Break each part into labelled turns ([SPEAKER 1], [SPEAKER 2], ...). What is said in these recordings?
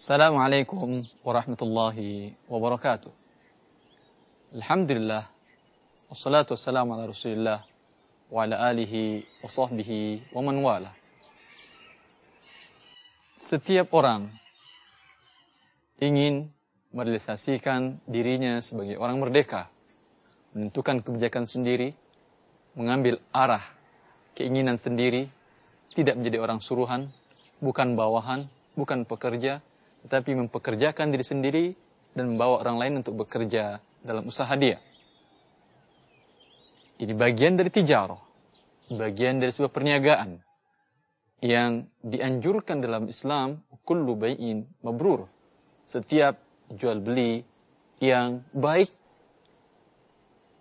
[SPEAKER 1] Assalamualaikum warahmatullahi wabarakatuh. Alhamdulillah. Wassalatu wassalamu ala rasulillah wa ala alihi wa sahbihi wa man wala. Setiap orang ingin merealisasikan dirinya sebagai orang merdeka, menentukan kebijakan sendiri, mengambil arah keinginan sendiri, tidak menjadi orang suruhan, bukan bawahan, bukan pekerja, tetapi mempekerjakan diri sendiri dan membawa orang lain untuk bekerja dalam usaha dia. Ini bagian dari tijarah, bagian dari sebuah perniagaan yang dianjurkan dalam Islam kullu bai'in mabrur. Setiap jual beli yang baik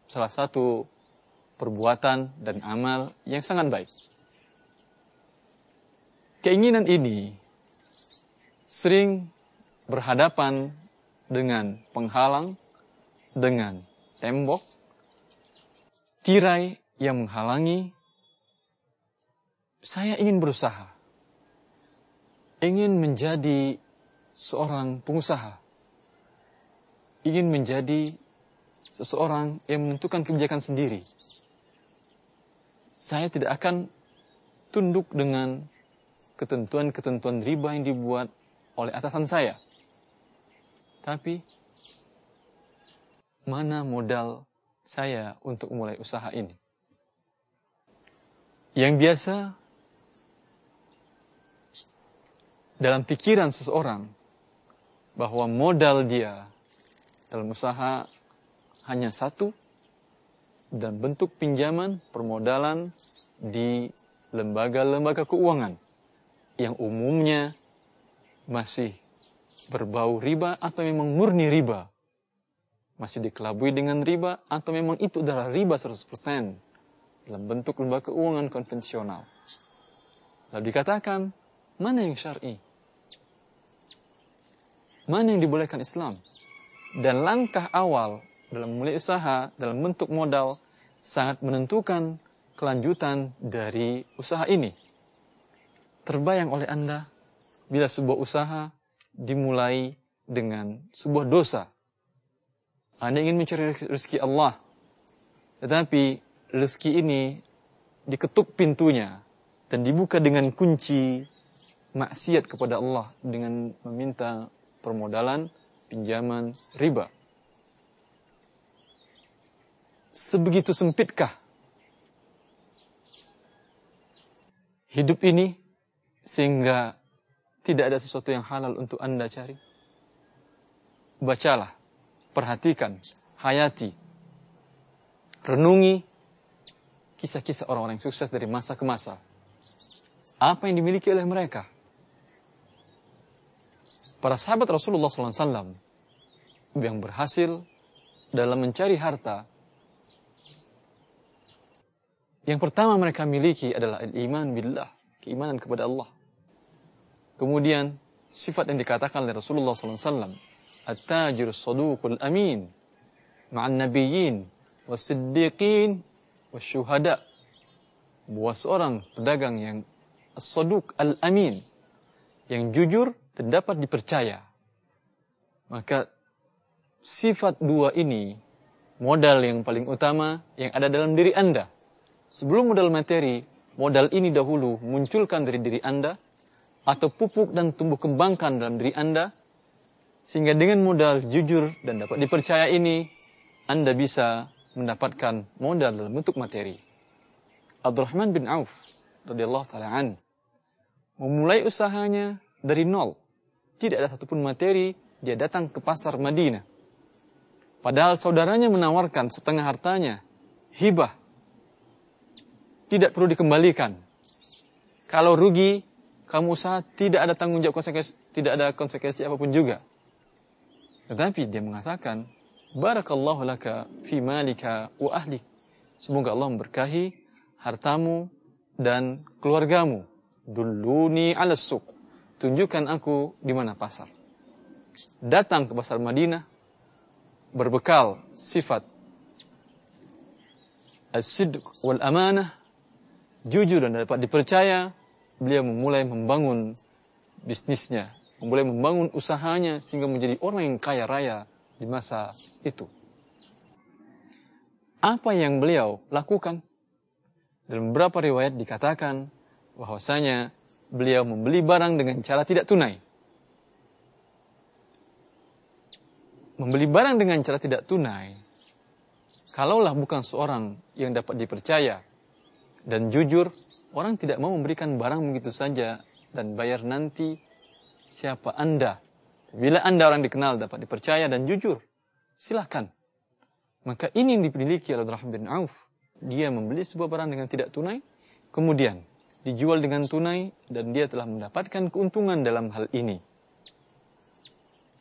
[SPEAKER 1] salah satu perbuatan dan amal yang sangat baik. Keinginan ini sering berhadapan dengan penghalang dengan tembok, tirai yang menghalangi, saya ingin berusaha. Ingin menjadi seorang pengusaha. Ingin menjadi seseorang yang menentukan kebijakan sendiri. Saya tidak akan tunduk dengan ketentuan-ketentuan riba yang dibuat oleh atasan saya. Tapi mana modal saya untuk mulai usaha ini? Yang biasa dalam pikiran seseorang bahwa modal dia dalam usaha hanya satu dan bentuk pinjaman permodalan di lembaga-lembaga keuangan yang umumnya masih berbau riba atau memang murni riba masih dikelabui dengan riba atau memang itu adalah riba 100% dalam bentuk lembaga keuangan konvensional. Lalu dikatakan, mana yang syar'i? Mana yang dibolehkan Islam? Dan langkah awal dalam mulai usaha, dalam bentuk modal, sangat menentukan kelanjutan dari usaha ini. Terbayang oleh Anda, bila sebuah usaha dimulai dengan sebuah dosa, anda ingin mencari rezeki Allah. Tetapi rezeki ini diketuk pintunya dan dibuka dengan kunci maksiat kepada Allah dengan meminta permodalan, pinjaman, riba. Sebegitu sempitkah hidup ini sehingga tidak ada sesuatu yang halal untuk Anda cari? Bacalah perhatikan, hayati, renungi kisah-kisah orang-orang yang sukses dari masa ke masa. Apa yang dimiliki oleh mereka? Para sahabat Rasulullah SAW yang berhasil dalam mencari harta, yang pertama mereka miliki adalah iman billah, keimanan kepada Allah. Kemudian sifat yang dikatakan oleh Rasulullah SAW, At-tajir saduqul amin, ma'an nabiyyin, wasiddiqin, wasyuhada. Buat seorang pedagang yang as-saduq al-amin, yang jujur dan dapat dipercaya. Maka sifat dua ini modal yang paling utama yang ada dalam diri Anda. Sebelum modal materi, modal ini dahulu munculkan dari diri Anda, atau pupuk dan tumbuh kembangkan dalam diri Anda sehingga dengan modal jujur dan dapat dipercaya ini, Anda bisa mendapatkan modal dalam bentuk materi. Abdurrahman bin Auf radhiyallahu taala an memulai usahanya dari nol. Tidak ada satupun materi, dia datang ke pasar Madinah. Padahal saudaranya menawarkan setengah hartanya, hibah. Tidak perlu dikembalikan. Kalau rugi, kamu usaha tidak ada tanggung jawab konsekuensi, tidak ada konsekuensi apa pun juga. Tetapi dia mengatakan, Barakallahu laka fi malika wa ahlik. Semoga Allah memberkahi hartamu dan keluargamu. Duluni ala suq. Tunjukkan aku di mana pasar. Datang ke pasar Madinah berbekal sifat as-sidq wal amanah, jujur dan dapat dipercaya, beliau memulai membangun bisnisnya mulai membangun usahanya sehingga menjadi orang yang kaya raya di masa itu. Apa yang beliau lakukan? Dalam beberapa riwayat dikatakan bahwasanya beliau membeli barang dengan cara tidak tunai. Membeli barang dengan cara tidak tunai, kalaulah bukan seorang yang dapat dipercaya dan jujur, orang tidak mau memberikan barang begitu saja dan bayar nanti siapa Anda. Bila Anda orang dikenal dapat dipercaya dan jujur, silahkan. Maka ini yang dimiliki oleh Rahman bin Auf. Dia membeli sebuah barang dengan tidak tunai, kemudian dijual dengan tunai dan dia telah mendapatkan keuntungan dalam hal ini.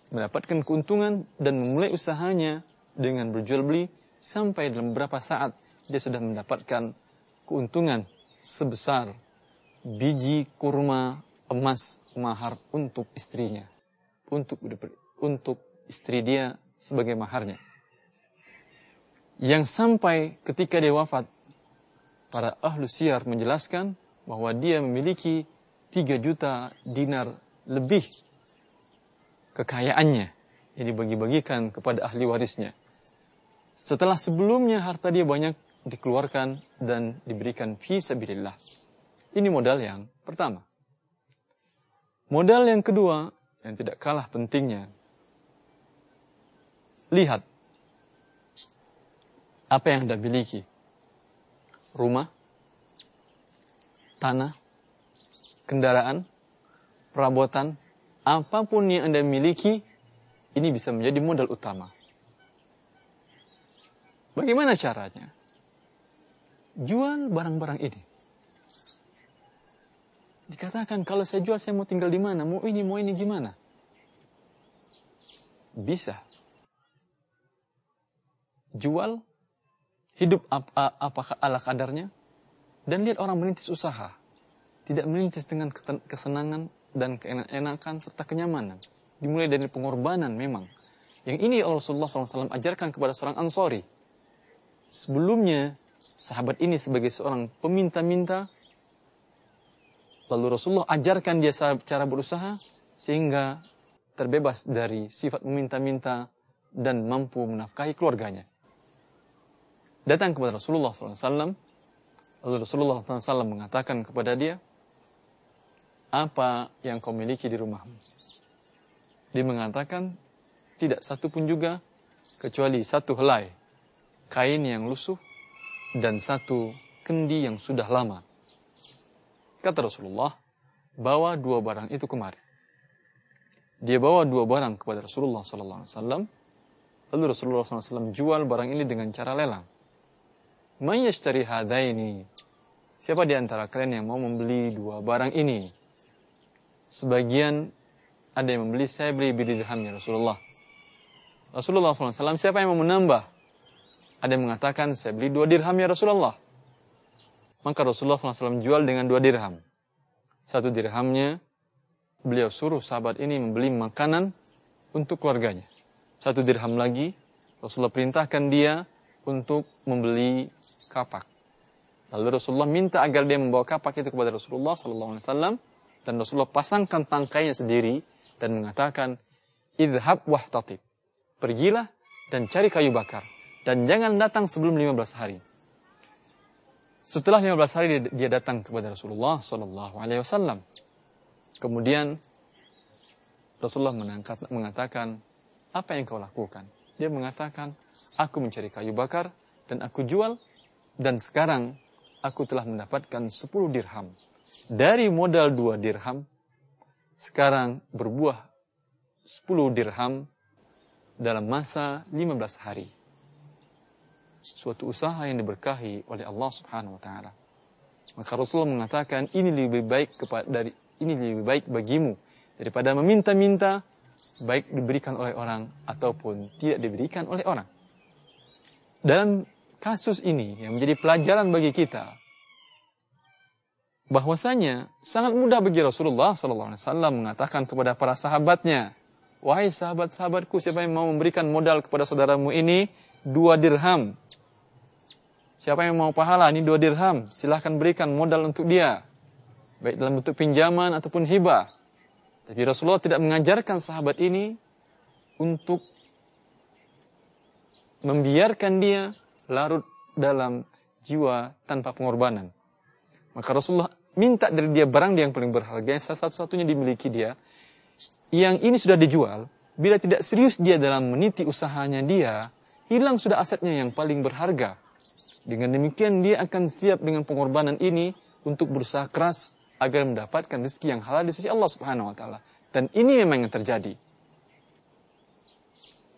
[SPEAKER 1] Mendapatkan keuntungan dan memulai usahanya dengan berjual beli sampai dalam beberapa saat dia sudah mendapatkan keuntungan sebesar biji kurma emas mahar untuk istrinya, untuk untuk istri dia sebagai maharnya yang sampai ketika dia wafat, para ahlu siar menjelaskan bahwa dia memiliki 3 juta dinar lebih kekayaannya yang dibagi-bagikan kepada ahli warisnya. Setelah sebelumnya harta dia banyak dikeluarkan dan diberikan fi sabilillah. Ini modal yang pertama. Modal yang kedua yang tidak kalah pentingnya. Lihat apa yang Anda miliki? Rumah, tanah, kendaraan, perabotan, apa pun yang Anda miliki, ini bisa menjadi modal utama. Bagaimana caranya? Jual barang-barang ini. Dikatakan kalau saya jual saya mau tinggal di mana, mau ini, mau ini gimana? Bisa. Jual hidup apa, apakah ala kadarnya, dan lihat orang merintis usaha. Tidak merintis dengan kesenangan dan keenakan serta kenyamanan. Dimulai dari pengorbanan memang. Yang ini Rasulullah SAW ajarkan kepada seorang Ansori. Sebelumnya, sahabat ini sebagai seorang peminta-minta, lalu Rasulullah ajarkan dia cara berusaha, sehingga terbebas dari sifat meminta-minta dan mampu menafkahi keluarganya datang kepada Rasulullah SAW. Lalu Rasulullah SAW mengatakan kepada dia, apa yang kau miliki di rumahmu? Dia mengatakan, tidak satu pun juga, kecuali satu helai kain yang lusuh dan satu kendi yang sudah lama. Kata Rasulullah, bawa dua barang itu kemari. Dia bawa dua barang kepada Rasulullah SAW. Lalu Rasulullah SAW jual barang ini dengan cara lelang. Man yashtari hadaini? Siapa di antara kalian yang mau membeli dua barang ini? Sebagian ada yang membeli, saya beli dirham ya Rasulullah. Rasulullah SAW, siapa yang mau menambah? Ada yang mengatakan, saya beli dua dirham ya Rasulullah. Maka Rasulullah SAW jual dengan dua dirham. Satu dirhamnya, beliau suruh sahabat ini membeli makanan untuk keluarganya. Satu dirham lagi, Rasulullah perintahkan dia untuk membeli kapak. Lalu Rasulullah minta agar dia membawa kapak itu kepada Rasulullah Wasallam dan Rasulullah pasangkan tangkainya sendiri dan mengatakan, idhab wahtatib. Pergilah dan cari kayu bakar dan jangan datang sebelum 15 hari. Setelah 15 hari dia datang kepada Rasulullah Sallallahu Alaihi Wasallam. Kemudian Rasulullah mengatakan, apa yang kau lakukan? Dia mengatakan, aku mencari kayu bakar dan aku jual dan sekarang aku telah mendapatkan 10 dirham. Dari modal 2 dirham, sekarang berbuah 10 dirham dalam masa 15 hari. Suatu usaha yang diberkahi oleh Allah Subhanahu wa taala. Maka Rasulullah mengatakan ini lebih baik kepada dari ini lebih baik bagimu daripada meminta-minta baik diberikan oleh orang ataupun tidak diberikan oleh orang. Dalam kasus ini yang menjadi pelajaran bagi kita bahwasanya sangat mudah bagi Rasulullah sallallahu alaihi wasallam mengatakan kepada para sahabatnya, "Wahai sahabat-sahabatku, siapa yang mau memberikan modal kepada saudaramu ini dua dirham? Siapa yang mau pahala ini dua dirham? Silahkan berikan modal untuk dia, baik dalam bentuk pinjaman ataupun hibah." Tapi Rasulullah tidak mengajarkan sahabat ini untuk membiarkan dia larut dalam jiwa tanpa pengorbanan. Maka Rasulullah minta dari dia barang yang paling berharga, yang satu-satunya dimiliki dia. Yang ini sudah dijual, bila tidak serius dia dalam meniti usahanya dia, hilang sudah asetnya yang paling berharga. Dengan demikian dia akan siap dengan pengorbanan ini untuk berusaha keras agar mendapatkan rezeki yang halal di sisi Allah Subhanahu wa taala. Dan ini memang yang terjadi.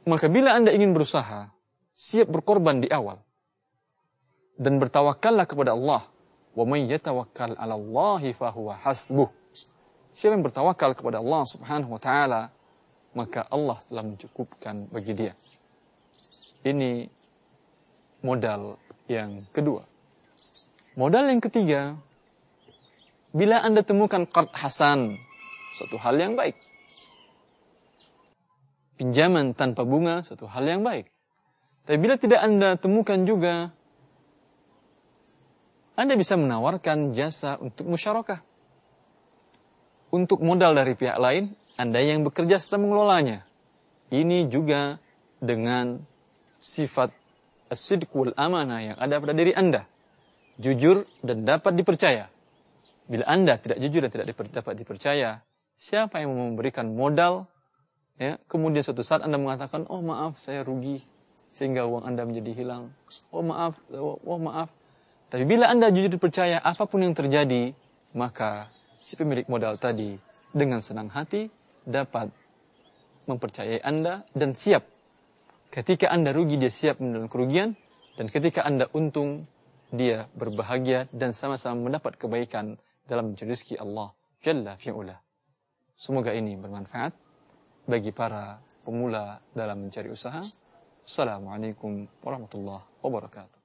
[SPEAKER 1] Maka bila Anda ingin berusaha, siap berkorban di awal. Dan bertawakallah kepada Allah. Wa may yatawakkal 'ala Allah fahuwa hasbuh. Siapa yang bertawakal kepada Allah Subhanahu wa taala, maka Allah telah mencukupkan bagi dia. Ini modal yang kedua. Modal yang ketiga, Bila Anda temukan qard hasan, suatu hal yang baik. Pinjaman tanpa bunga, suatu hal yang baik. Tapi bila tidak Anda temukan juga, Anda bisa menawarkan jasa untuk musyarakah. Untuk modal dari pihak lain, Anda yang bekerja serta mengelolanya. Ini juga dengan sifat asidqul amanah yang ada pada diri Anda. Jujur dan dapat dipercaya. Bila Anda tidak jujur dan tidak dapat dipercaya, siapa yang memberikan modal? Ya, kemudian suatu saat Anda mengatakan, "Oh, maaf, saya rugi." Sehingga uang Anda menjadi hilang. "Oh, maaf, oh, oh maaf." Tapi bila Anda jujur dipercaya apa pun yang terjadi, maka si pemilik modal tadi dengan senang hati dapat mempercayai Anda dan siap. Ketika Anda rugi, dia siap menerima kerugian. Dan ketika Anda untung, dia berbahagia dan sama-sama mendapat kebaikan dalam rezeki Allah Jalla fi'ula. Semoga ini bermanfaat bagi para pemula dalam mencari usaha. Assalamualaikum warahmatullahi wabarakatuh.